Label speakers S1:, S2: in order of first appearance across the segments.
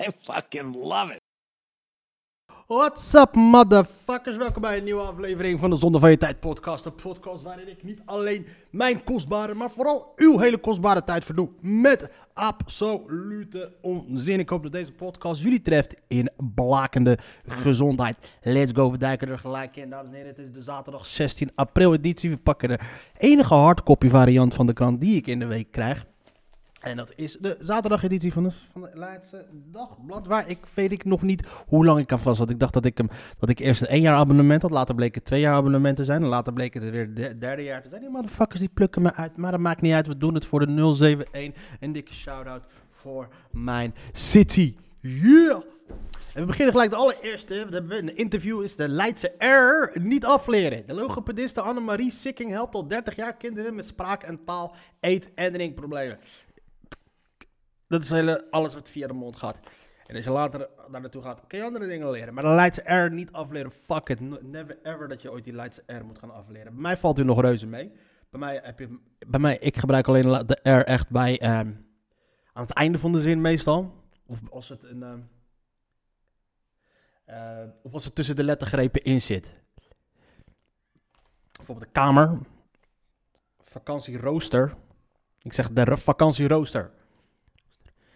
S1: I fucking love it.
S2: What's up, motherfuckers? Welkom bij een nieuwe aflevering van de Zonde van Je Tijd podcast. Een podcast waarin ik niet alleen mijn kostbare, maar vooral uw hele kostbare tijd verdoe. Met absolute onzin. Ik hoop dat deze podcast jullie treft in blakende gezondheid. Let's go, we duiken er gelijk in. Dames en heren, het is de zaterdag 16 april editie. We pakken de enige hardcopy variant van de krant die ik in de week krijg. En dat is de zaterdageditie van de, van de Leidse Dagblad. Waar ik weet ik nog niet hoe lang ik aan vast had. Ik dacht dat ik, hem, dat ik eerst een één jaar abonnement had. Later bleek het twee jaar abonnement te zijn. En later bleek het weer de derde jaar te zijn. Die motherfuckers die plukken me uit. Maar dat maakt niet uit. We doen het voor de 071. Een dikke shout-out voor mijn city. Yeah! En we beginnen gelijk de allereerste. We hebben een interview is de Leidse R niet afleren. De logopediste Annemarie Sikking helpt al 30 jaar kinderen met spraak- en taal, eet- en drinkproblemen. Dat is hele, alles wat via de mond gaat. En als je later daar naartoe gaat, kun je andere dingen leren. Maar de Leidse R niet afleren, fuck it. Never ever dat je ooit die Leidse R moet gaan afleren. Bij mij valt u nog reuze mee. Bij mij, heb je, bij mij ik gebruik alleen de de R echt bij, ehm, aan het einde van de zin meestal. Of als het, een, ehm, eh, of als het tussen de lettergrepen in zit. Bijvoorbeeld de kamer. Vakantierooster. Ik zeg de vakantierooster.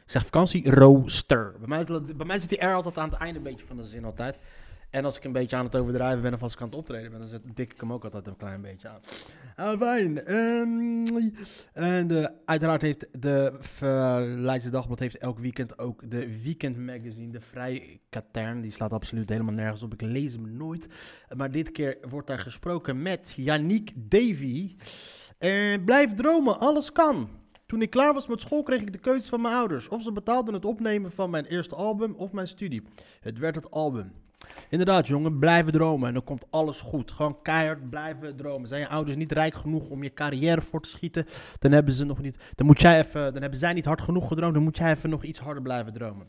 S2: Ik zeg vakantierooster. Bij mij, bij mij zit die R altijd aan het einde een beetje van de zin altijd. En als ik een beetje aan het overdrijven ben of als ik aan het optreden ben, dan zet, dik ik hem ook altijd een klein beetje aan. Ah, fijn. Ehm, en uiteraard heeft de Leidse Dagblad heeft elk weekend ook de Weekend Magazine, de Vrij Katern. Die slaat absoluut helemaal nergens op. Ik lees hem nooit. Maar dit keer wordt daar gesproken met Yannick Davy. Blijf dromen, alles kan. Toen ik klaar was met school kreeg ik de keuze van mijn ouders. Of ze betaalden het opnemen van mijn eerste album of mijn studie. Het werd het album. Inderdaad, jongen, blijven dromen en dan komt alles goed. Gewoon keihard blijven dromen. Zijn je ouders niet rijk genoeg om je carrière voor te schieten, dan hebben ze nog niet. Dan moet jij even. Dan hebben zij niet hard genoeg gedroomd. Dan moet jij even nog iets harder blijven dromen.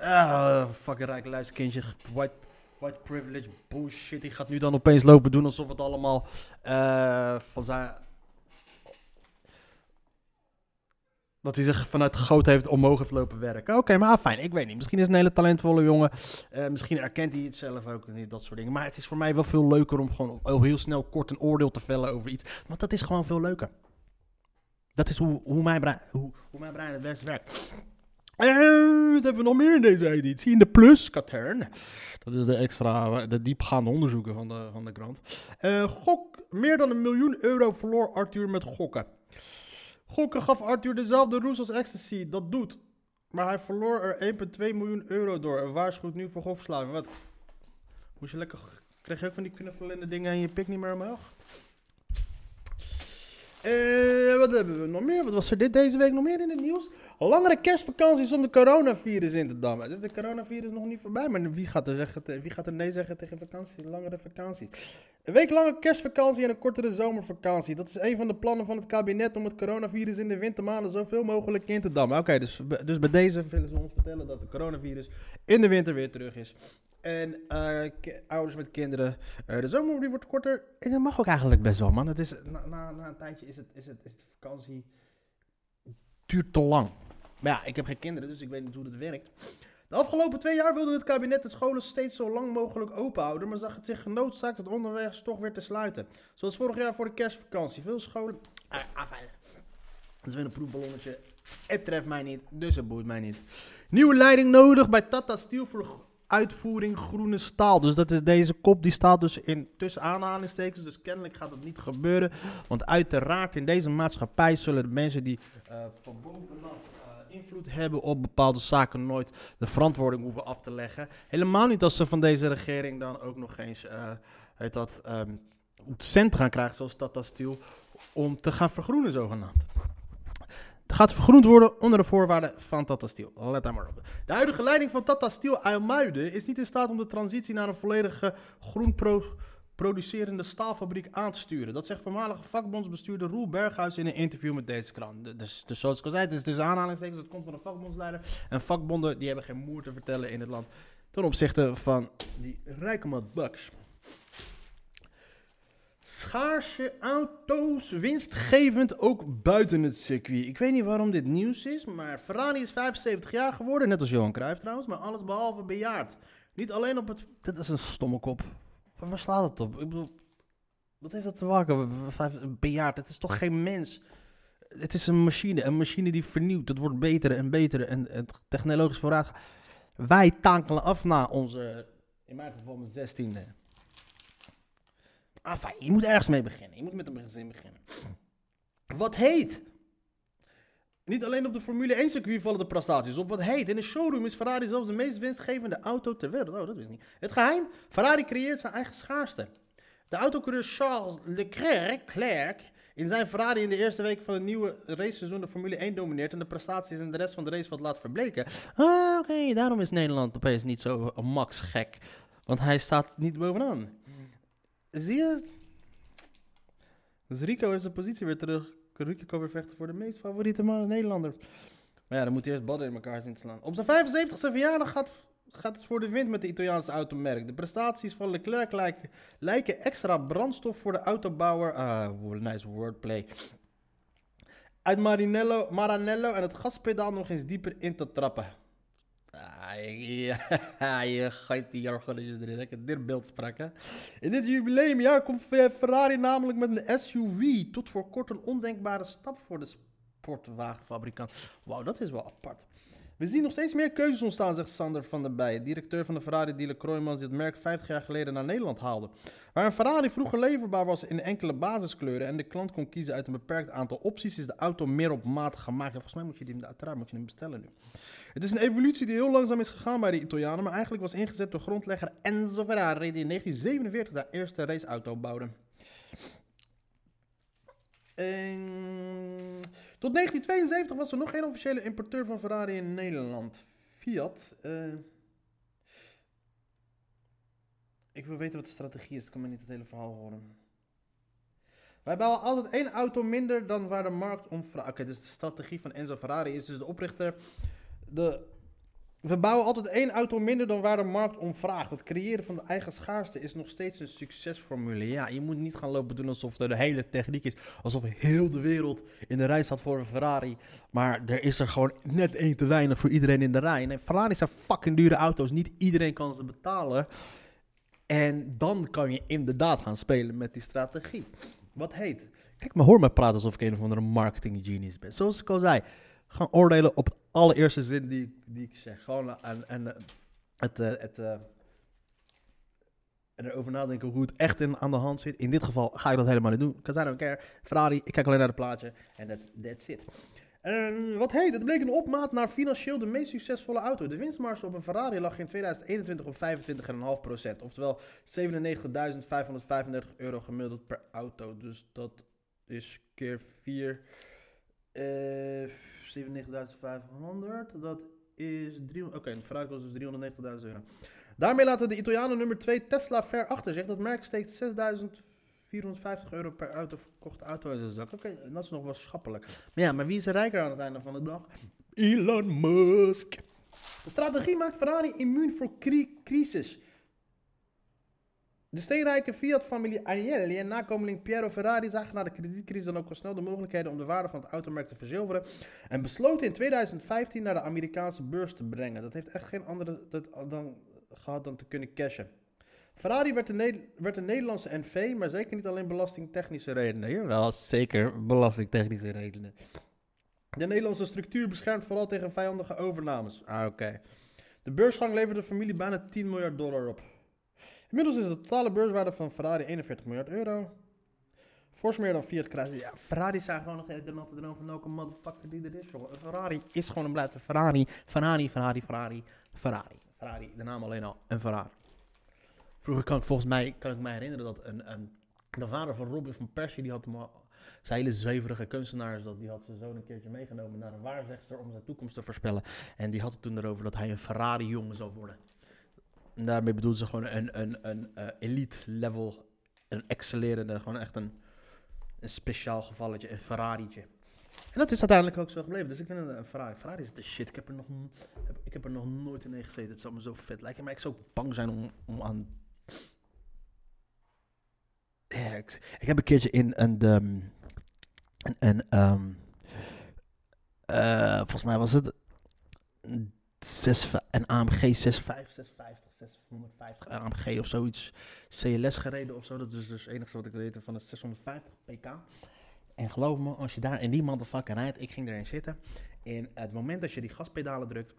S2: Ah, fucking rijk luisterkindje. White, white privilege bullshit. Die gaat nu dan opeens lopen doen alsof het allemaal eh, van zijn. Dat hij zich vanuit goot heeft omhoog heeft lopen werken. Oké, maar ah, fijn. Ik weet niet. Misschien is een hele talentvolle jongen. Uh, misschien erkent hij het zelf ook niet, dat soort dingen. Maar het is voor mij wel veel leuker om gewoon heel, snel kort een oordeel te vellen over iets. Want dat is gewoon veel leuker. Dat is hoe, hoe, mijn, brein, hoe, hoe mijn het best werkt. Uh, wat hebben we nog meer in deze editie? In de Plus, Katern. Dat is de extra, de diepgaande onderzoeken van de, van de krant. Uh, gok, meer dan een miljoen euro verloor Arthur met gokken. Gokken gaf Arthur dezelfde roes als ecstasy. Dat doet. Maar hij verloor er 1,2 miljoen euro door. En waarschuwt nu voor golfverslaving. Wat? Moest je lekker... Kreeg je ook van die knuffelende dingen en je pik niet meer omhoog? Uh, wat hebben we nog meer? Wat was er dit deze week nog meer in het nieuws? Langere kerstvakanties om de coronavirus in te dammen. Dus de coronavirus nog niet voorbij. Maar wie gaat er, zeggen, wie gaat er nee zeggen tegen vakantie? Langere vakantie. Een week lange kerstvakantie en een kortere zomervakantie. Dat is een van de plannen van het kabinet om het coronavirus in de wintermaanden zoveel mogelijk in te dammen. Oké, dus, dus bij deze willen ze ons vertellen dat het coronavirus in de winter weer terug is. En uh, ouders met kinderen, uh, de zomer wordt korter. En dat mag ook eigenlijk best wel, man. Het is, na, na, na een tijdje is, het, is, het, is de vakantie duurt te lang. Maar ja, ik heb geen kinderen, dus ik weet niet hoe dat werkt. De afgelopen twee jaar wilde het kabinet de scholen steeds zo lang mogelijk open houden, maar zag het zich genoodzaakt het onderweg toch weer te sluiten. Zoals vorig jaar voor de kerstvakantie. Veel scholen. Ah, ah, fijn. Dat is weer een proefballonnetje. Het treft mij niet, dus het boeit mij niet. Nieuwe leiding nodig bij Tata Steel voor uitvoering groene staal. Dus dat is deze kop, die staat dus in tussen aanhalingstekens. Dus kennelijk gaat dat niet gebeuren. Want uiteraard in deze maatschappij zullen de mensen die uh, van bovenaf invloed hebben op bepaalde zaken nooit de verantwoording hoeven af te leggen. Helemaal niet als ze van deze regering dan ook nog eens uh, heet dat, um, cent gaan krijgen, zoals Tata Steel, om te gaan vergroenen zogenaamd. gaat vergroend worden onder de voorwaarden van Tata Steel. Let daar maar op. De huidige leiding van Tata Steel IJmuiden is niet in staat om de transitie naar een volledige groen pro producerende staalfabriek aan te sturen. Dat zegt voormalige vakbondsbestuurder Roel Berghuis in een interview met deze krant. Dus, dus zoals ik al zei, het is dus aanhalingstekens, het komt van een vakbondsleider. En vakbonden die hebben geen moer te vertellen in het land ten opzichte van die rijke motherfuckers. Schaarse auto's, winstgevend ook buiten het circuit. Ik weet niet waarom dit nieuws is, maar Ferrari is 75 jaar geworden, net als Johan Cruijff trouwens, maar alles behalve bejaard. Niet alleen op het... Dit is een stomme kop. Waar, slaat het op? Wat heeft dat te maken? Bejaard, het is toch geen mens? Het is een machine, een machine die vernieuwt. Het wordt beter en beter en, technologisch vooruit. Wij tankelen af na onze, in mijn geval mijn zestiende. Enfin, je moet ergens mee beginnen. Je moet met een begin beginnen. Wat heet? Niet alleen op de Formule 1 circuit vallen de prestaties op. Wat heet? In de showroom is Ferrari zelfs de meest winstgevende auto ter wereld. Oh, dat wist ik niet. Het geheim? Ferrari creëert zijn eigen schaarste. De autocoureur Charles Leclerc Clerc, in zijn Ferrari in de eerste week van het nieuwe raceseizoen de Formule 1 domineert en de prestaties in de rest van de race wat laat verbleken. Ah, oké, daarom is Nederland opeens niet zo max gek. Want hij staat niet bovenaan. Zie je? Dus Rico heeft zijn positie weer terug. Weer vechten voor de meest favoriete man Nederlander. Maar ja, dan moet hij eerst badden in elkaar zien te slaan. Op zijn 75ste verjaardag gaat, gaat het voor de wind met de Italiaanse automerk. De prestaties van Leclerc lijken, lijken extra brandstof voor de autobouwer. Ah, nice wordplay. Uit Marinello, Maranello en het gaspedaal nog eens dieper in te trappen. Ah, je gooit die jargonetjes erin. Heb dit beeld sprak, hè. In dit jubileumjaar komt Ferrari namelijk met een SUV. Tot voor kort een ondenkbare stap voor de sportwagenfabrikant. Wauw, dat is wel apart. We zien nog steeds meer keuzes ontstaan, zegt Sander van der Bijen, directeur van de Ferrari-dealer Kroijmans, die het merk 50 jaar geleden naar Nederland haalde. Waar een Ferrari vroeger leverbaar was in enkele basiskleuren en de klant kon kiezen uit een beperkt aantal opties, is de auto meer op maat gemaakt. En volgens mij moet je die uiteraard moet je hem bestellen nu. Het is een evolutie die heel langzaam is gegaan bij de Italianen, maar eigenlijk was ingezet door grondlegger Enzo Ferrari, die in 1947 de eerste raceauto bouwde. En... Tot 1972 was er nog geen officiële importeur van Ferrari in Nederland. Fiat. Uh... Ik wil weten wat de strategie is. Ik kan me niet het hele verhaal horen. Wij bouwen altijd één auto minder dan waar de markt om vraagt. Oké, dus de strategie van Enzo Ferrari is dus de oprichter. De we bouwen altijd één auto minder dan waar de markt om vraagt. Het creëren van de eigen schaarste is nog steeds een succesformule. Ja, je moet niet gaan lopen doen alsof er de hele techniek is. Alsof heel de wereld in de rij staat voor een Ferrari. Maar er is er gewoon net één te weinig voor iedereen in de rij. En Ferrari zijn fucking dure auto's. Niet iedereen kan ze betalen. En dan kan je inderdaad gaan spelen met die strategie. Wat heet? Kijk, maar hoor mij praten alsof ik een of andere marketing genius ben. Zoals ik al zei gaan oordelen op allereerste zin die, die ik zeg. Gewoon en, en eh, het, uh, het en erover nadenken hoe het echt in, aan de hand zit. In dit geval ga ik dat helemaal niet doen. Kazano een keer Ferrari, ik kijk alleen naar het plaatje en dat that's it. En wat heet, het bleek een opmaat naar financieel de meest succesvolle auto. De winstmarge op een Ferrari lag in 2021 op 25,5%. Oftewel 97.535 euro gemiddeld per auto. Dus dat is keer 4. Uh, 97.500. Dat is 300. Oké, okay, Ferrari kost dus 390.000 euro. Daarmee laten de Italianen nummer 2 Tesla ver achter zich. Dat merk steekt 6.450 euro per auto verkochte auto in zijn zak. Oké, dat is nog wel schappelijk. Maar ja, maar wie is er rijker aan het einde van de dag? Elon Musk. De strategie maakt Ferrari immuun voor cri crisis. De steenrijke Fiat-familie Agnelli en nakomeling Piero Ferrari zagen na de kredietcrisis dan ook al snel de mogelijkheden om de waarde van het automerk te verzilveren en besloten in 2015 naar de Amerikaanse beurs te brengen. Dat heeft echt geen andere dan, gehad dan te kunnen cashen. Ferrari werd de, werd de Nederlandse NV, maar zeker niet alleen belastingtechnische redenen. Jawel, zeker belastingtechnische redenen. De Nederlandse structuur beschermt vooral tegen vijandige overnames. Ah, oké. De beursgang leverde de familie bijna 10 miljard dollar op. Inmiddels is de totale beurswaarde van Ferrari 41 miljard euro. Fors meer dan Fiat krijgt. Ja, Ferrari zijn gewoon nog de droom van welke motherfucker die er is. Jongen. Ferrari is gewoon een blijft een Ferrari. Ferrari, Ferrari, Ferrari, Ferrari. Ferrari, de naam alleen al. Een Ferrari. Vroeger kan ik volgens mij, kan ik mij herinneren dat een, een, de vader van Robin van Persie, die had hem Zijn hele zweverige kunstenaars, dat, die had zijn zoon een keertje meegenomen naar een waarzegster om zijn toekomst te voorspellen. En die had het toen erover dat hij een Ferrari-jongen zou worden. En daarmee bedoelde ze gewoon een, een, een eh, elite level, een excellerende, gewoon echt een, een speciaal gevalletje, een Ferrari'tje. En dat is uiteindelijk ook zo gebleven. Dus ik vind een, Ferrari. Ferrari is de shit. Ik heb er nog, ik heb er nog nooit in gezeten. Het zou me zo vet lijken. Maar ik zou bang zijn om, om aan ja, ik, heb een keertje in een, een, een ehm, eh, volgens mij was het een, 6, een AMG 65, 650, 650 AMG of zoiets CLS gereden of zo. Dat is dus het enige wat ik weet van het 650 pk. En geloof me, als je daar in die motherfucker rijdt, ik ging erin zitten. En het moment dat je die gaspedalen drukt,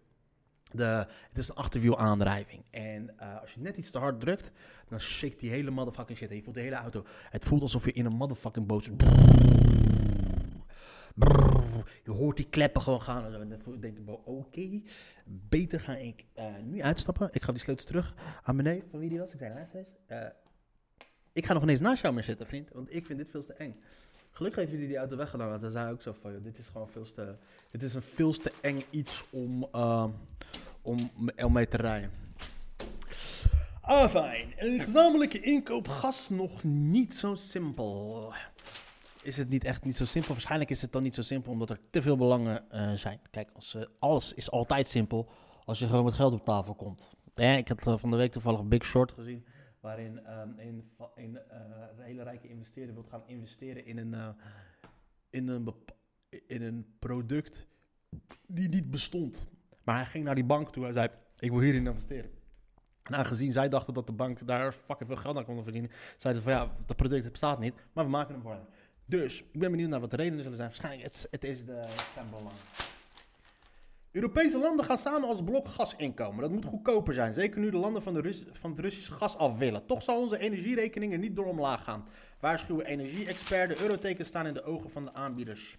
S2: de, het is een achterwiel aandrijving. En eh, als je net iets te hard drukt, dan shake die hele motherfucking shit. Je voelt de hele auto. Het voelt alsof je in een motherfucking boot zit. Je hoort die kleppen gewoon gaan. En dan denk ik, oké, beter ga ik eh, nu uitstappen. Ik ga die sleutels terug aan mijn neef, van wie die was. Ik zei, eens, eh, ik ga nog ineens naast jou meer zitten, vriend. Want ik vind dit veel te eng. Gelukkig heeft jullie die auto weggedaan. Want dan zei ook zo van, dit is gewoon veel te... Dit is een veel te eng iets om, eh, om, om mee te rijden. Ah, fijn. Een gezamenlijke inkoop gas nog niet zo simpel. Is het niet echt niet zo simpel? Waarschijnlijk is het dan niet zo simpel omdat er te veel belangen eh, zijn. Kijk, als, eh, alles is altijd simpel als je gewoon met geld op tafel komt. Ja, ik had eh, van de week toevallig Big Short gezien. Waarin ehm, een, een hele rijke investeerder wil gaan investeren in een, in, een in een product die niet bestond. Maar hij ging naar die bank toe. Hij zei: Ik wil hierin investeren. En aangezien zij dachten dat de bank daar fucking veel geld aan kon verdienen, zeiden ze van ja, dat product bestaat niet, maar we maken hem voor. Dus ik ben benieuwd naar wat de redenen zullen zijn. Waarschijnlijk, het, het is de het. Europese landen gaan samen als blok gas inkomen. Dat moet goedkoper zijn. Zeker nu de landen van, de van het Russische gas af willen. Toch zal onze energierekening er niet door omlaag gaan. Waarschuwen energie-expert. De eurotekens staan in de ogen van de aanbieders.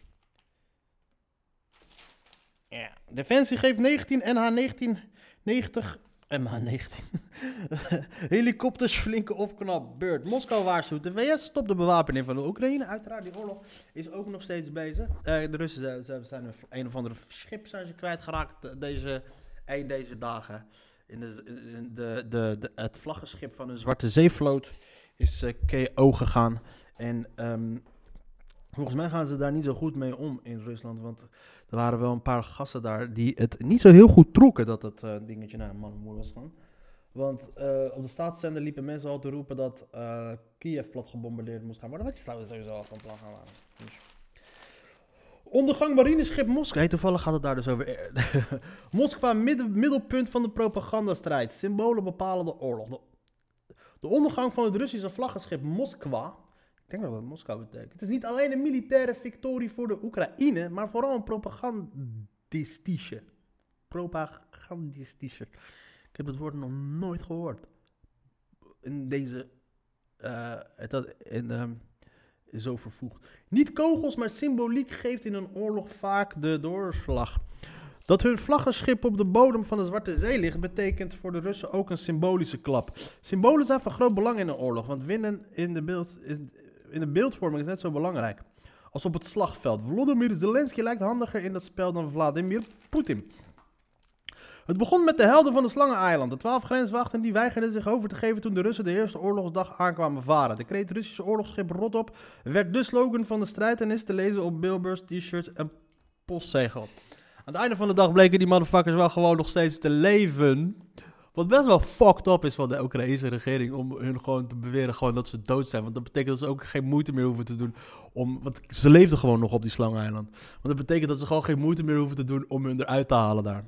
S2: Ja. Defensie geeft 19 NH1990 MH19 helikopters flinke opknap beurt. Moskou waarschuwt de VS stopt de bewapening van de Oekraïne. Uiteraard, die oorlog is ook nog steeds bezig. Eh, de Russen zijn, een, of andere schip zijn ze kwijtgeraakt eh, deze, een deze dagen. In de, de, de, de, het vlaggenschip van een Zwarte Zeevloot is eh, KO gegaan. En ehm, volgens mij gaan ze daar niet zo goed mee om in Rusland. Want er waren wel een paar gasten daar die het niet zo heel goed trokken dat het eh, dingetje naar een man moeder was gaan. Want eh, op de staatszender liepen mensen al te roepen dat eh, Kiev plat gebombardeerd moest gaan worden. Wat je zou sowieso al van plan gaan waren. Dus. Ondergang marineschip. Hey, toevallig gaat het daar dus over. Moskwa, midden, middelpunt van de propagandastrijd. Symbolen bepalen de oorlog. De, de ondergang van het Russische vlaggenschip Moskwa. Ik denk dat dat Moskou betekent. Het is niet alleen een militaire victorie voor de Oekraïne, maar vooral een propagandistische. Propagandistische. Ik heb het woord nog nooit gehoord. In deze. eh, het had in, ehm, zo vervoegd. Niet kogels, maar symboliek geeft in een oorlog vaak de doorslag. Dat hun vlaggenschip op de bodem van de Zwarte Zee ligt, betekent voor de Russen ook een symbolische klap. Symbolen zijn van groot belang in een oorlog, want winnen in de, beeld, in, in de beeldvorming is net zo belangrijk als op het slagveld. Volodymyr Zelensky lijkt handiger in dat spel dan Vladimir Poetin. Het begon met de helden van de Slangeneiland. De twaalf grenswachten die weigerden zich over te geven toen de Russen de eerste oorlogsdag aankwamen varen. De kreet Russische oorlogsschip Rotop werd de slogan van de strijd en is te lezen op billboards, t-shirts en postzegel. Aan het einde van de dag bleken die motherfuckers wel gewoon nog steeds te leven. Wat best wel fucked up is van de Oekraïnse regering om hun gewoon te beweren gewoon dat ze dood zijn. Want dat betekent dat ze ook geen moeite meer hoeven te doen om... Want ze leefden gewoon nog op die slangeneiland. Want dat betekent dat ze gewoon geen moeite meer hoeven te doen om hun eruit te halen daar.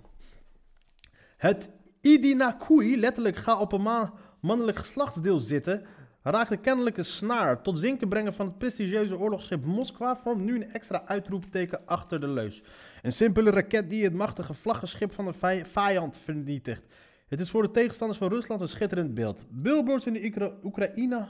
S2: Het Idinakui, letterlijk ga op een ma- mannelijk geslachtsdeel zitten, raakte kennelijk een snaar. Tot zinken brengen van het prestigieuze oorlogsschip Moskwa vormt nu een extra uitroepteken achter de leus. Een simpele raket die het machtige vlaggenschip van de vij- vijand vernietigt. Het is voor de tegenstanders van Rusland een schitterend beeld. Billboards in de Oekra- Oekraïne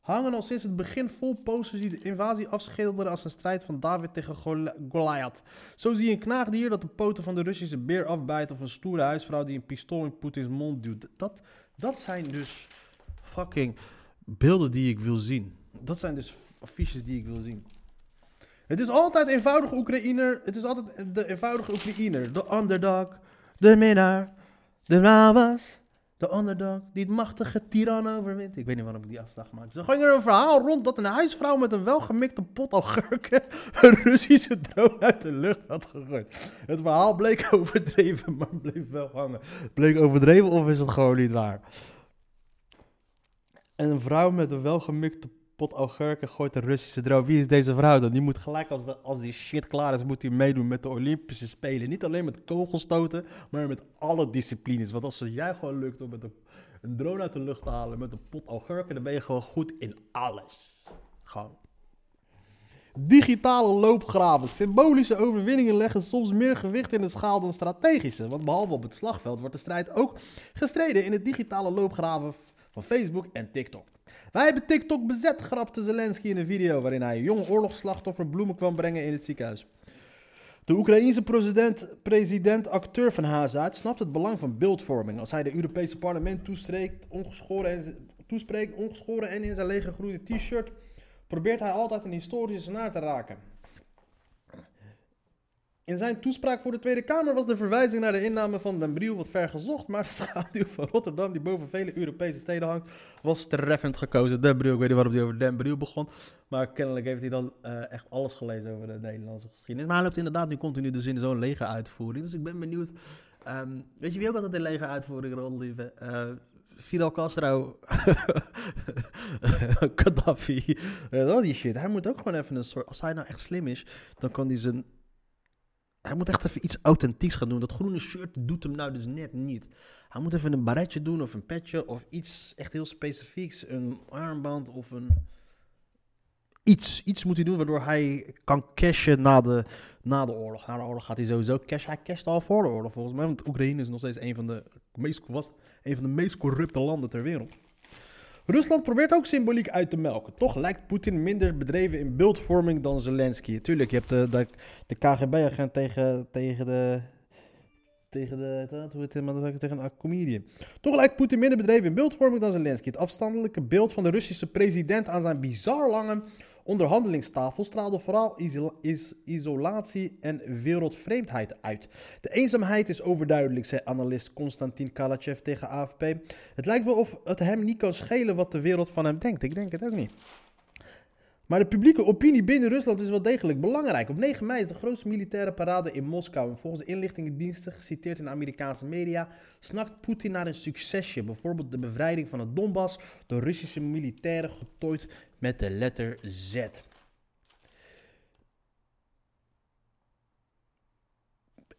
S2: hangen al sinds het begin vol posters die de invasie afschilderen als een strijd van David tegen Gol- Goliath. Zo zie je een knaagdier dat de poten van de Russische beer afbijt of een stoere huisvrouw die een pistool in Poetins mond duwt. Dat, dat zijn dus fucking beelden die ik wil zien. Dat zijn dus affiches die ik wil zien. Het is altijd eenvoudige Oekraïner. Het is altijd de eenvoudige Oekraïner. De underdog. De minnaar. De Navas. De underdog die het machtige tiran overwint. Ik weet niet waarom ik die afslag maak. Zo ging er een verhaal rond dat een huisvrouw met een welgemikte pot augurken een Russische drone uit de lucht had gegooid. Het verhaal bleek overdreven, maar bleef wel hangen. Bleek overdreven of is het gewoon niet waar? En een vrouw met een welgemikte pot augurken gooit een Russische drone. Wie is deze vrouw dan? Die moet gelijk als, de, als die shit klaar is, moet hij meedoen met de Olympische Spelen. Niet alleen met kogelstoten, maar met alle disciplines. Want als het jij gewoon lukt om met een, een drone uit de lucht te halen met een pot augurken, dan ben je gewoon goed in alles. Gewoon. Digitale loopgraven. Symbolische overwinningen leggen soms meer gewicht in de schaal dan strategische. Want behalve op het slagveld wordt de strijd ook gestreden in het digitale loopgraven van Facebook en TikTok. Wij hebben TikTok bezet, grapte Zelensky in een video waarin hij een jong oorlogsslachtoffer bloemen kwam brengen in het ziekenhuis. De Oekraïense president, president acteur van uit snapt het belang van beeldvorming. Als hij de Europese parlement toespreekt, ongeschoren en, toespreekt, ongeschoren en in zijn lege groene t-shirt, probeert hij altijd een historische snaar te raken. In zijn toespraak voor de Tweede Kamer was de verwijzing naar de inname van Den Briel wat ver gezocht, maar de schaduw van Rotterdam, die boven vele Europese steden hangt, was treffend gekozen. Den Briel, ik weet niet waarom hij over Den Briel begon, maar kennelijk heeft hij dan uh, echt alles gelezen over de Nederlandse geschiedenis. Maar hij loopt inderdaad nu continu dus in zo'n legeruitvoering, dus ik ben benieuwd. Um, weet je wie ook altijd in legeruitvoering rondliepen? Uh, Fidel Castro, Gaddafi, al die shit. Hij moet ook gewoon even een soort, als hij nou echt slim is, dan kan hij zijn hij moet echt even iets authentieks gaan doen. Dat groene shirt doet hem nou dus net niet. Hij moet even een baretje doen of een petje of iets echt heel specifieks. Een armband of een... Iets, iets moet hij doen waardoor hij kan cashen na de, na de oorlog. Na de oorlog gaat hij sowieso cashen. Hij casht al voor de oorlog volgens mij. Want Oekraïne is nog steeds een van de meest, was een van de meest corrupte landen ter wereld. Rusland probeert ook symboliek uit te melken. Toch lijkt Poetin minder bedreven in beeldvorming dan Zelensky. Tuurlijk, je hebt de, de, de KGB-agent tegen, tegen de... Tegen de, hoe het, tegen een comedian. Toch lijkt Poetin minder bedreven in beeldvorming dan Zelensky. Het afstandelijke beeld van de Russische president aan zijn bizar lange onderhandelingstafel straalde vooral is isolatie en wereldvreemdheid uit. De eenzaamheid is overduidelijk, zei analist Konstantin Kalachev tegen AFP. Het lijkt wel of het hem niet kan schelen wat de wereld van hem denkt. Ik denk het ook niet. Maar de publieke opinie binnen Rusland is wel degelijk belangrijk. Op 9 mei is de grootste militaire parade in Moskou. En volgens de inlichtingendiensten, geciteerd in de Amerikaanse media, snakt Poetin naar een succesje. Bijvoorbeeld de bevrijding van het Donbass door Russische militairen getooid met de letter Z.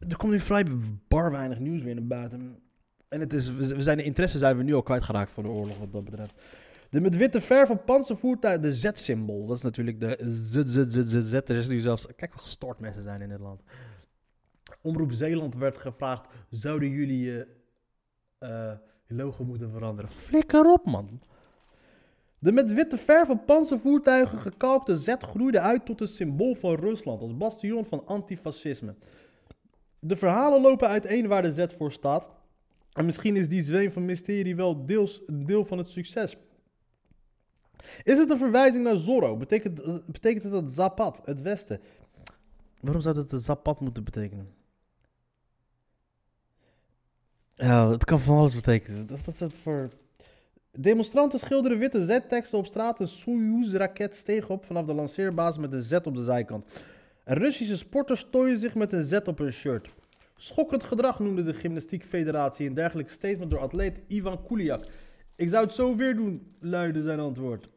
S2: Er komt nu vrij bar weinig nieuws weer naar buiten. En het is, we zijn de interesse zijn we nu al kwijtgeraakt voor de oorlog wat dat betreft. De met witte verf op panzervoertuig, de Z-symbool. Dat is natuurlijk de Z, Z, Z, Z, Z. Er is nu zelfs... Kijk hoe gestoord mensen zijn in dit land. Omroep Zeeland werd gevraagd... Zouden jullie je uh, logo moeten veranderen? Flikker op, man. De met witte verf op panzervoertuigen gekalkte Z groeide uit tot een symbool van Rusland... als bastion van antifascisme. De verhalen lopen uiteen waar de Z voor staat... En misschien is die zweem van mysterie wel deels deel van het succes. Is het een verwijzing naar Zorro? Betekent, betekent het dat Zapat, het Westen? Waarom zou het Zapat moeten betekenen? Ja, het kan van alles betekenen. Wat is het voor... Demonstranten schilderen witte Z-teksten op straat. Een Soyuz-raket steeg op vanaf de lanceerbasis met een Z op de zijkant. Russische sporters tooien zich met een Z op hun shirt. Schokkend gedrag noemde de Gymnastiekfederatie een dergelijk statement door atleet Ivan Kuliak. Ik zou het zo weer doen, luidde zijn antwoord.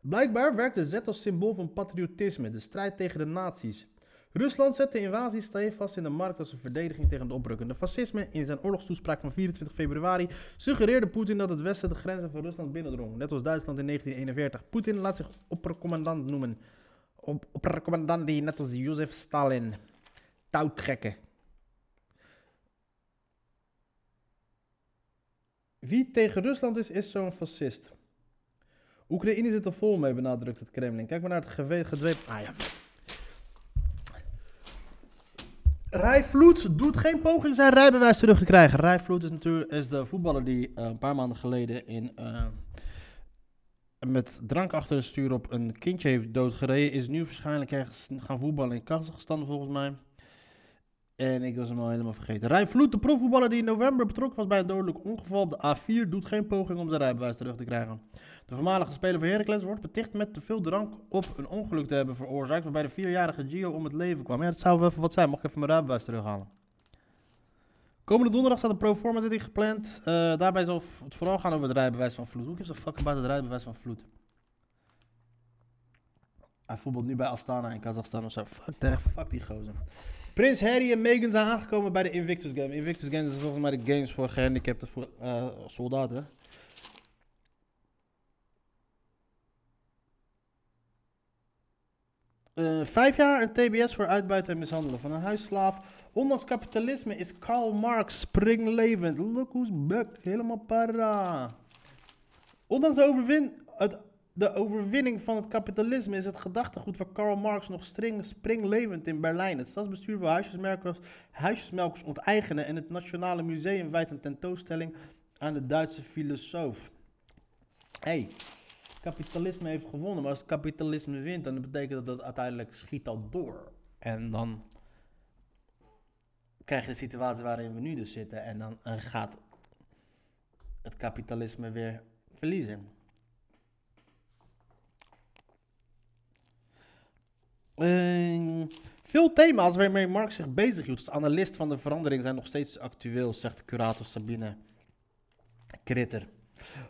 S2: Blijkbaar werkt de Z als symbool van patriotisme, de strijd tegen de nazi's. Rusland zet de invasie stevast in de markt als een verdediging tegen het oprukkende fascisme. In zijn oorlogstoespraak van 24 februari suggereerde Poetin dat het Westen de grenzen van Rusland binnendrong, net als Duitsland in 1941. Poetin laat zich oppercommandant noemen. Op, oppercommandant die net als Jozef Stalin touw trekken. Wie tegen Rusland is, is zo'n fascist. Oekraïne zit er vol mee, benadrukt het Kremlin. Kijk maar naar het gedweep. Ah ja. Rijvloed doet geen poging zijn rijbewijs terug te krijgen. Rijvloed is natuurlijk is de voetballer die uh, een paar maanden geleden in, uh, met drank achter het stuur op een kindje heeft doodgereden, is nu waarschijnlijk ergens gaan voetballen in Kazachstan volgens mij. En ik was hem al helemaal vergeten. Rijn Vloed, de profvoetballer die in november betrokken was bij een dodelijk ongeval de A4, doet geen poging om zijn rijbewijs terug te krijgen. De voormalige speler van Heracles wordt beticht met te veel drank op een ongeluk te hebben veroorzaakt, waarbij de vierjarige Gio om het leven kwam. Ja, dat zou wel even wat zijn. Mag ik even mijn rijbewijs terughalen? Komende donderdag staat een proforma zitting gepland. Eh, daarbij zal het vooral gaan over het rijbewijs van Vloed. Hoe gives a fuck about het rijbewijs van Vloed? Hij voetbalt nu bij Astana in Kazachstan of zo. Fuck, fuck die gozer. Prins Harry en Meghan zijn aangekomen bij de Invictus Game. Invictus Games is volgens mij de games voor gehandicapte voor, eh, soldaten. Eh, vijf jaar een TBS voor uitbuiten en mishandelen van een huisslaaf. Ondanks kapitalisme is Karl Marx springlevend. Look who's back. Helemaal para. Ondanks overwin het, de overwinning van het kapitalisme is het gedachtegoed van Karl Marx nog string, springlevend in Berlijn. Het stadsbestuur wil huisjesmelkers, huisjesmelkers onteigenen en het Nationale Museum wijt een tentoonstelling aan de Duitse filosoof. Hey, kapitalisme heeft gewonnen, maar als het kapitalisme wint, dan betekent dat dat uiteindelijk schiet dat door. En dan krijg je de situatie waarin we nu dus zitten en dan gaat het kapitalisme weer verliezen. Eh, veel thema's waarmee Marx zich bezighield als analist van de verandering zijn nog steeds actueel, zegt curator Sabine Kritter.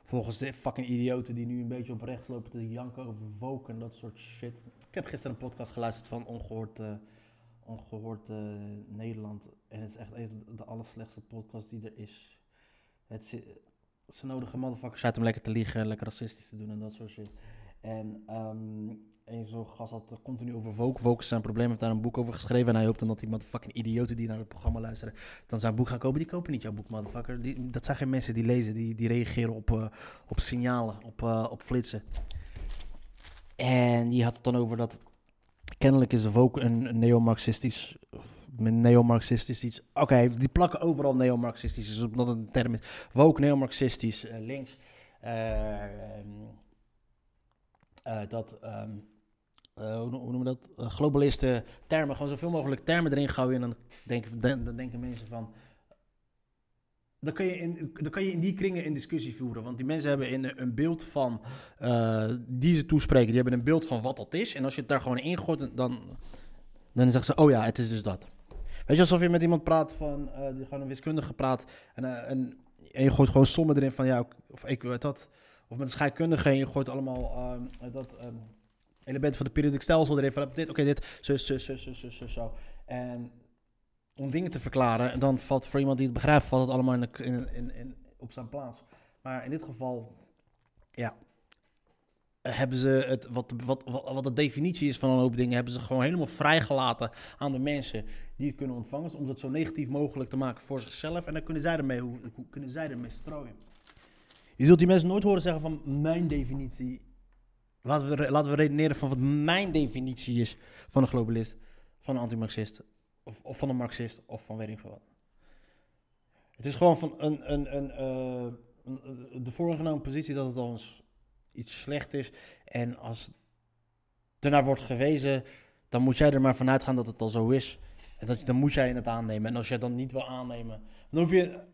S2: Volgens de fucking idioten die nu een beetje op rechts lopen te janken over woke en dat soort shit. Ik heb gisteren een podcast geluisterd van Ongehoord, eh, ongehoord eh, Nederland. En het is echt even de allerslechtste podcast die er is. Het, ze nodigen motherfuckers uit om lekker te liegen, lekker racistisch te doen en dat soort shit. En ehm een zo'n gast had het continu over. Woke is zijn probleem, heeft daar een boek over geschreven. En hij hoopt dan dat die motherfucking idioten die naar het programma luisteren, dan zijn boek gaan kopen. Die kopen niet jouw boek, motherfucker. Die, dat zijn geen mensen die lezen, die, die reageren op, eh, op signalen, op, eh, op flitsen. En die had het dan over dat kennelijk is woke een, neo-marxistisch, met neo-marxistisch iets. Oké, die plakken overal neo-marxistisch, dus omdat het een term is. Woke, neo-marxistisch, eh, links. Eh, eh, dat, ehm, eh, hoe, no- hoe noemen we dat? Eh, globalisten termen, gewoon zoveel mogelijk termen erin gooien. En dan denken, dan, denken mensen van. Dan kan, je in, dan kan je in die kringen een discussie voeren. Want die mensen hebben in een beeld van. eh, die ze toespreken, die hebben een beeld van wat dat is. En als je het daar gewoon in gooit, dan. Dan zeggen ze: Oh ja, het is dus dat. Weet je, alsof je met iemand praat van. die gewoon een wiskundige praat. En, en, en je gooit gewoon sommen erin van. Ja, of ik weet dat. Of met een scheikundige en je gooit allemaal ehm, dat ehm, elementen van de periodiek stelsel erin. Van dit, oké, dit, zo, zo, zo, zo, zo, zo. En om dingen te verklaren, en dan valt voor iemand die het begrijpt, valt het allemaal in, in, in, op zijn plaats. Maar in dit geval, ja, hebben ze het, wat, wat, wat, de definitie is van een hoop dingen, hebben ze gewoon helemaal vrijgelaten aan de mensen die het kunnen ontvangen, om het zo negatief mogelijk te maken voor zichzelf. En dan kunnen zij ermee, hoe kunnen zij ermee strooien. Je zult die mensen nooit horen zeggen van mijn definitie. Laten we, laten we redeneren van wat mijn definitie is van een globalist, van een antimarxist, of, of van een marxist, of van weet ik veel wat. Het is gewoon van een, een, een, eh, een- een- de voorgenomen positie dat het al eens iets slecht is. En als ernaar wordt gewezen, dan moet jij er maar vanuit gaan dat het al zo is. En dat, dan moet jij het aannemen. En als jij dan niet wil aannemen, dan hoef je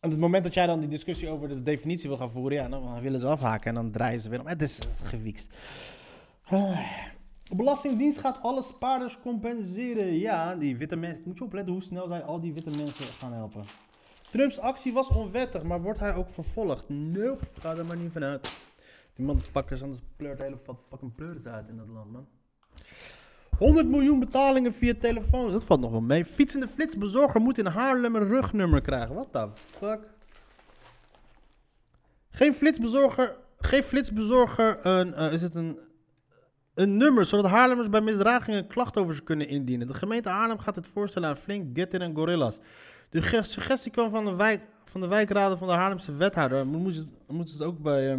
S2: aan het moment dat jij dan die discussie over de definitie wil gaan voeren, ja, dan willen ze afhaken en dan draaien ze weer om. Het is gewiekst. Ah. De Belastingdienst gaat alle spaarders compenseren. Ja, die witte mensen. Moet je opletten hoe snel zij al die witte mensen gaan helpen. Trumps actie was onwettig, maar wordt hij ook vervolgd? Nope, ga er maar niet vanuit. Die motherfuckers, anders pleurt hele fucking pleuris uit in dat land, man. 100 miljoen betalingen via telefoons, dat valt nog wel mee. Fietsende flitsbezorger moet in Haarlem een rugnummer krijgen. What the fuck? Geen flitsbezorger, geen flitsbezorger een, eh, is het een, een nummer, zodat Haarlemmers bij misdragingen klacht over ze kunnen indienen. De gemeente Haarlem gaat het voorstellen aan Flink, Getin en Gorillas. De ge- suggestie kwam van de, wijk, van de wijkraden van de Haarlemse wethouder. Mo- Moeten ze, moeten ze het ook bij... eh,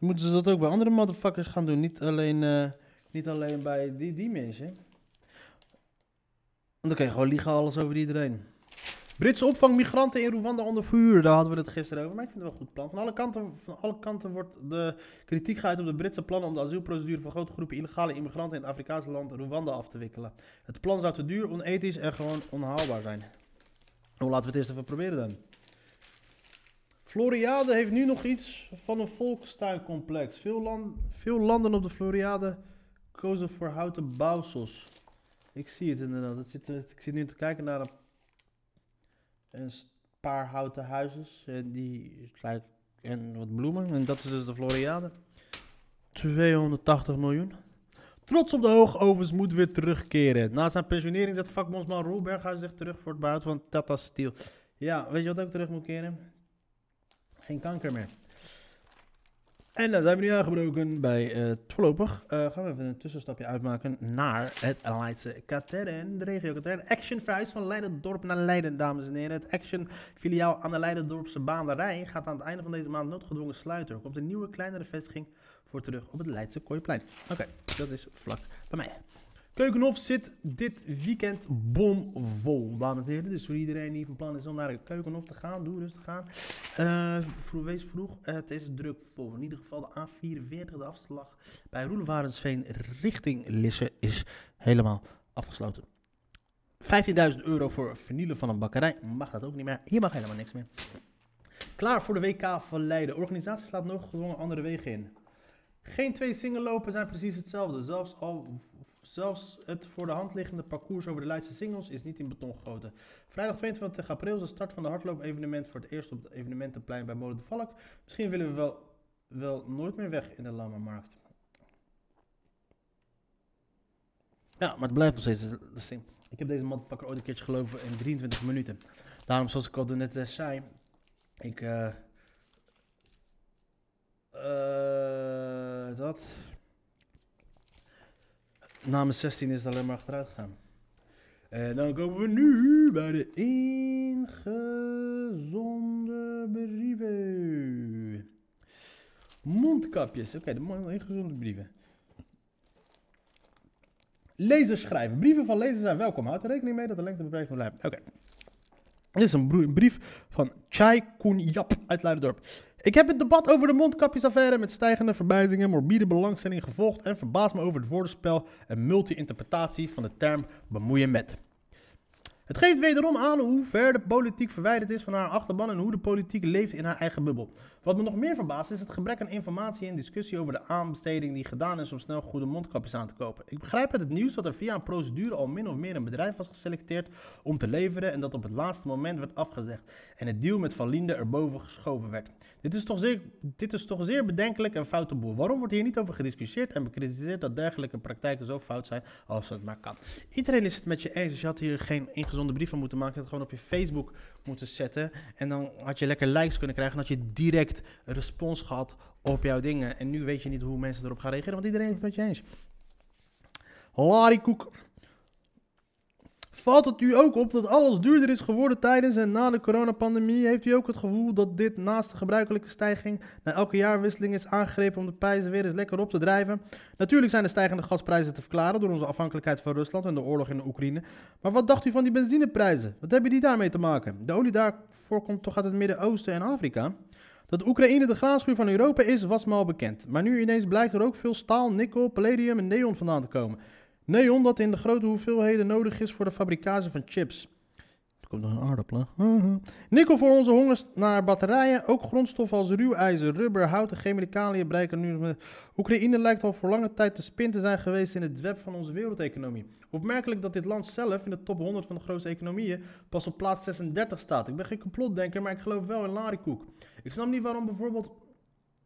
S2: moeten ze dat ook bij andere motherfuckers gaan doen. Niet alleen, eh, niet alleen bij die, die mensen. Want dan je gewoon liegen alles over iedereen. Britse opvang migranten in Rwanda onder vuur. Daar hadden we het gisteren over. Maar ik vind het wel een goed plan. Van alle kanten, van alle kanten wordt de kritiek geuit op de Britse plannen om de asielprocedure van grote groepen illegale immigranten in het Afrikaanse land Rwanda af te wikkelen. Het plan zou te duur, onethisch en gewoon onhaalbaar zijn. Nou, laten we het eerst even proberen dan. Floriade heeft nu nog iets van een volkstuincomplex. Veel, land, veel landen op de Floriade kozen voor houten bouwsels. Ik zie het inderdaad. Het zit, ik zit nu te kijken naar een, een paar houten huizen en, die, gelijk- en wat bloemen. En dat is dus de Floriade. 280 miljoen. Trots op de hoogovens moet weer terugkeren. Na zijn pensionering zet vakbondsman Roel Berghuis zich terug voor het behoud van Tata Steel. Ja, weet je wat ook terug moet keren? Geen kanker meer. En dan zijn we nu aangebroken bij eh, voorlopig. eh, gaan we even een tussenstapje uitmaken naar het Leidse Katern. De regio Katern. Action verhuist van Leidendorp naar Leiden, dames en heren. Het Action filiaal aan de Leidendorpse Baanderij gaat aan het einde van deze maand noodgedwongen sluiten. Er komt een nieuwe, kleinere vestiging voor terug op het Leidse Kooiplein. Oké, dat is vlak bij mij. Keukenhof zit dit weekend bomvol, dames en heren. Dus voor iedereen die van plan is om naar Keukenhof te gaan, doe rustig aan. Eh, vroeg, wees vroeg, het is druk vol. In ieder geval de A44, de afslag bij Roelevarensveen richting Lisse is helemaal afgesloten. 15.000 euro voor vernielen van een bakkerij, mag dat ook niet meer. Hier mag helemaal niks meer. Klaar voor de WK van Leiden. Organisatie slaat nog gedwongen andere wegen in. Geen twee singellopen zijn precies hetzelfde. Zelfs, al, zelfs het voor de hand liggende parcours over de Leidse singles is niet in beton gegoten. Vrijdag 22 april is de start van de hardloop-evenement voor het eerst op het evenementenplein bij Molen de Valk. Misschien willen we wel, wel nooit meer weg in de Lammermarkt. Ja, maar het blijft nog steeds de. Ik heb deze motherfucker ooit een keertje gelopen in 23 minuten. Daarom, zoals ik al net eh, zei, ik... eh, dat. Na mijn 16 is het alleen maar achteruit gegaan. En dan komen we nu bij de ingezonde brieven. Mondkapjes. Oké, de ingezonde brieven. Lezers schrijven. Brieven van lezers zijn welkom. Houd er rekening mee dat de lengte beperkt moet blijven. Oké. Dit is een brief van Chai Koen-Jap uit Leiderdorp. Ik heb het debat over de mondkapjesaffaire met stijgende verbijzing en morbide belangstelling gevolgd en verbaas me over het woordenspel en multi-interpretatie van de term bemoeien met. Het geeft wederom aan hoe ver de politiek verwijderd is van haar achterban en hoe de politiek leeft in haar eigen bubbel. Wat me nog meer verbaast is het gebrek aan informatie en discussie over de aanbesteding die gedaan is om snel goede mondkapjes aan te kopen. Ik begrijp uit het nieuws dat er via een procedure al min of meer een bedrijf was geselecteerd om te leveren en dat op het laatste moment werd afgezegd en het deal met Van Linde erboven geschoven werd. Dit is toch zeer, dit is toch zeer bedenkelijk en foute boel. Waarom wordt hier niet over gediscussieerd en bekritiseerd dat dergelijke praktijken zo fout zijn als het maar kan? Iedereen is het met je eens, dus je had hier geen ingezonde brief van moeten maken. Je had het gewoon op je Facebook moeten zetten. En dan had je lekker likes kunnen krijgen. En had je direct respons gehad op jouw dingen. En nu weet je niet hoe mensen erop gaan reageren, want iedereen is het met je eens. Larikoek. Valt het u ook op dat alles duurder is geworden tijdens en na de coronapandemie? Heeft u ook het gevoel dat dit naast de gebruikelijke stijging na elke jaarwisseling is aangegrepen om de prijzen weer eens lekker op te drijven? Natuurlijk zijn de stijgende gasprijzen te verklaren door onze afhankelijkheid van Rusland en de oorlog in de Oekraïne. Maar wat dacht u van die benzineprijzen? Wat hebben die daarmee te maken? De olie daarvoor komt toch uit het Midden-Oosten en Afrika? Dat Oekraïne de graanschuur van Europa is, was me al bekend. Maar nu ineens blijkt er ook veel staal, nikkel, palladium en neon vandaan te komen. Neon dat in de grote hoeveelheden nodig is voor de fabricage van chips. Komt nog een aardappel. hè? Nikkel voor onze hongers naar batterijen. Ook grondstoffen als ruwijzer, rubber, hout en chemicaliën blijken nu... met- Oekraïne lijkt al voor lange tijd de spin te zijn geweest in het web van onze wereldeconomie. Opmerkelijk dat dit land zelf in de top 100 van de grootste economieën pas op plaats 36 staat. Ik ben geen complotdenker, maar ik geloof wel in larikoek. Ik snap niet waarom bijvoorbeeld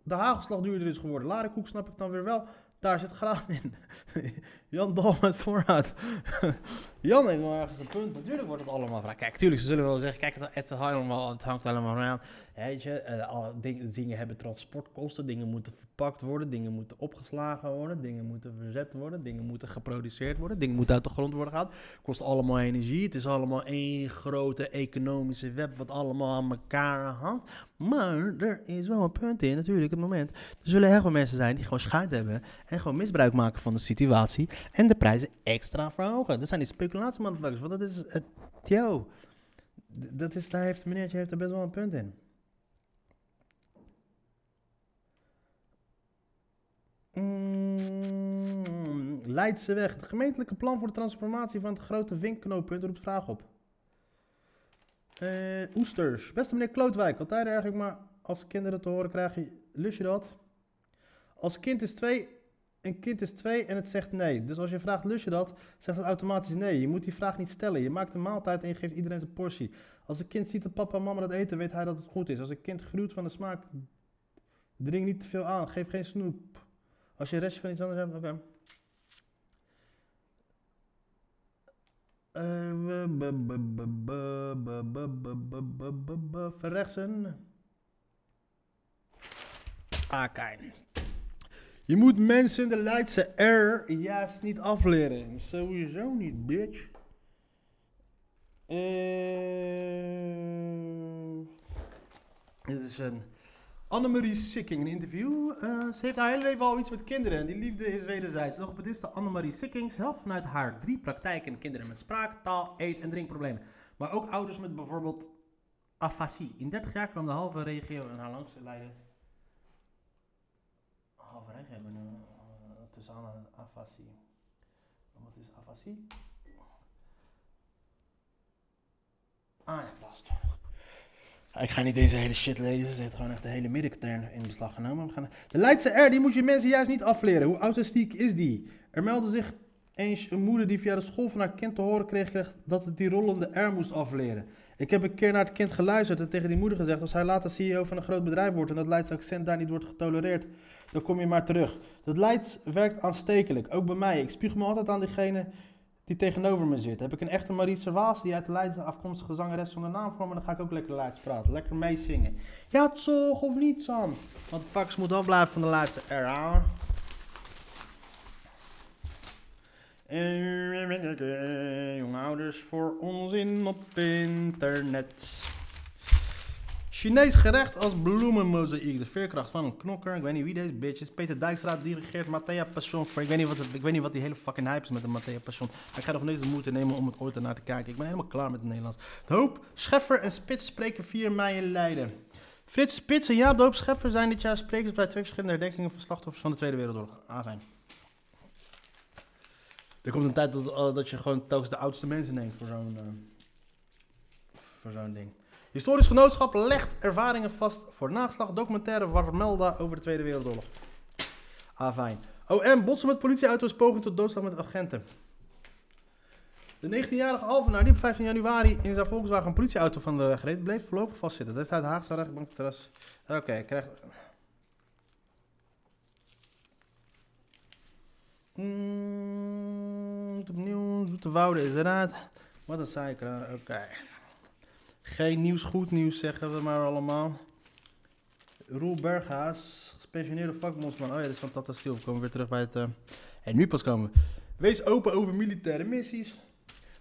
S2: de hagelslag duurder is geworden. Larikoek snap ik dan weer wel. Daar zit graan in. Jan Dal met voorraad. Jan heeft wel ergens een punt. Natuurlijk wordt het allemaal vraag. Kijk, tuurlijk, ze zullen wel zeggen, kijk, het, het, allemaal, het hangt allemaal aan. Weet je, eh, alle dingen, dingen hebben transportkosten, dingen moeten verpakt worden, dingen moeten opgeslagen worden, dingen moeten verzet worden, dingen moeten geproduceerd worden, dingen moeten uit de grond worden gehaald. Kost allemaal energie. Het is allemaal één grote economische web wat allemaal aan elkaar hangt. Maar er is wel een punt in, natuurlijk, op het moment. Er zullen heel veel mensen zijn die gewoon schuit hebben en gewoon misbruik maken van de situatie en de prijzen extra verhogen. Dat zijn die speculatie want dat is het, yo. Dat is, daar heeft meneertje heeft er best wel een punt in. Mm, Leidseweg. Het gemeentelijke plan voor de transformatie van het grote vinkknooppunt roept vraag op. Eh, oesters. Beste meneer Klootwijk, altijd erg ik maar als kinderen te horen krijg je, lust je dat? Als kind is twee, een kind is twee en het zegt nee. Dus als je vraagt lust je dat, zegt het automatisch nee. Je moet die vraag niet stellen. Je maakt een maaltijd en je geeft iedereen zijn portie. Als een kind ziet dat papa en mama dat eten, weet hij dat het goed is. Als een kind gruwt van de smaak, dring niet te veel aan. Geef geen snoep. Als je rest restje van iets anders hebt, oké. Okay. Verrechtsen. Akijn. Je moet mensen de Leidse R juist niet afleren. Sowieso niet, bitch. Eh, dit is een Annemarie Sikking, een interview. Eh, ze heeft haar hele leven al iets met kinderen en die liefde is wederzijds. Nog op het is de Annemarie Sikkings helpt vanuit haar drie praktijken kinderen met spraak, taal, eet- en drinkproblemen. Maar ook ouders met bijvoorbeeld afasie. In 30 jaar kwam de halve regio en haar langs leiden. Halve regio hebben we uh, tussen aan afasie. Wat is afasie? Ah ja. Ik ga niet deze hele shit lezen. Ze heeft gewoon echt de hele middenkern in beslag genomen. We gaan... De Leidse R, die moet je mensen juist niet afleren. Hoe autistiek is die? Er meldde zich eens een moeder die via de school van haar kind te horen kreeg, kreeg dat het die rollende R moest afleren. Ik heb een keer naar het kind geluisterd en tegen die moeder gezegd: als hij later CEO van een groot bedrijf wordt en dat Leidse accent daar niet wordt getolereerd, dan kom je maar terug. Dat Leids werkt aanstekelijk, ook bij mij. Ik spuug me altijd aan diegene die tegenover me zit. Heb ik een echte Marie Servaas die uit de Leiden afkomstige zangeres zonder naam voor me, dan ga ik ook lekker Leids praten. Lekker meezingen. Ja, toch of niet, Sam? Want de fuckers moet blijven van de Leidse R, hè? Eh, ouders voor onzin op internet. Chinees gerecht als bloemenmozaïek. De veerkracht van een knokker. Ik weet niet wie deze bitch is. Peter Dijkstra dirigeert Matthea Passion. Ik weet, niet wat ik weet niet wat die hele fucking hype is met de Matthea Passion. Maar ik ga nog eens de moeite nemen om het ooit ernaar te kijken. Ik ben helemaal klaar met het Nederlands. De Hoop, Scheffer en Spits spreken 4 mei in Leiden. Frits Spits en Jaap de Hoop Scheffer zijn dit jaar sprekers bij twee verschillende herdenkingen van slachtoffers van de Tweede Wereldoorlog. Ah, fijn. Er komt een tijd dat, eh, dat je gewoon telkens de oudste mensen neemt voor zo'n eh, voor zo'n ding. Historisch Genootschap legt ervaringen vast voor nageslag documentaire Warmelda over de Tweede Wereldoorlog. Ah, fijn. OM botsen met politieauto's poging tot doodslag met agenten. De 19-jarige Alvenaar die op 15 januari in zijn Volkswagen een politieauto van de weg bleef voorlopig vastzitten. Dat heeft uit de Haagse rechtbank terras. Oké, ik krijg... Mm, opnieuw, Zoete Wouden is eruit. Wat een zeiker, oké. Geen nieuws, goed nieuws zeggen we maar allemaal. Roel Berghaas, gepensioneerde vakbondsman. Oh ja, dit is van Tata. We komen weer terug bij het... eh, En nu pas komen we. Wees open over militaire missies.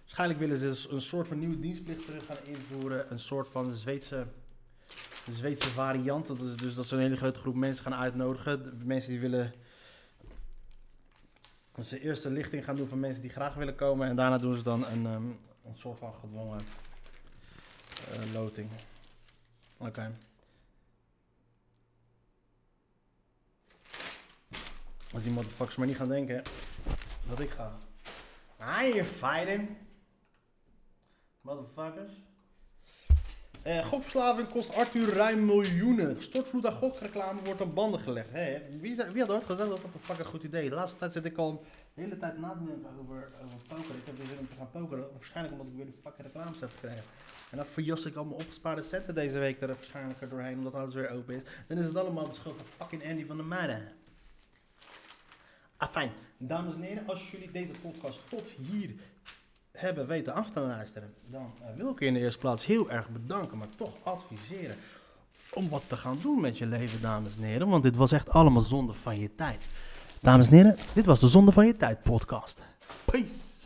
S2: Waarschijnlijk willen ze dus een soort van nieuwe dienstplicht terug gaan invoeren. Een soort van Zweedse, Zweedse variant. Dat is dus dat ze een hele grote groep mensen gaan uitnodigen. Mensen die willen... Dat ze eerst een lichting gaan doen van mensen die graag willen komen. En daarna doen ze dan een, ehm, een soort van gedwongen eh, loting. Oké. Als die motherfuckers maar niet gaan denken dat ik ga. Ah, je fighting. Motherfuckers. Eh, gokverslaving kost Arthur ruim miljoenen. Stortvloed aan gokreclame wordt aan banden gelegd. Wie, wie had ooit gezegd dat dat een fucking goed idee? De laatste tijd zit ik al de hele tijd na te denken over, over poker. Ik heb weer zin om te gaan pokeren. Waarschijnlijk omdat ik weer die fucking reclames heb gekregen. En dan verjas ik al mijn opgespaarde centen deze week er waarschijnlijk er doorheen, omdat alles weer open is. Dan is het allemaal de schuld van fucking Andy van der Meijden. Ah, fijn. Dames en heren, als jullie deze podcast tot hier hebben weten af te luisteren, dan eh, wil ik je in de eerste plaats heel erg bedanken, maar toch adviseren om wat te gaan doen met je leven, dames en heren. Want dit was echt allemaal zonde van je tijd. Dames en heren, dit was de Zonde van je tijd podcast. Peace.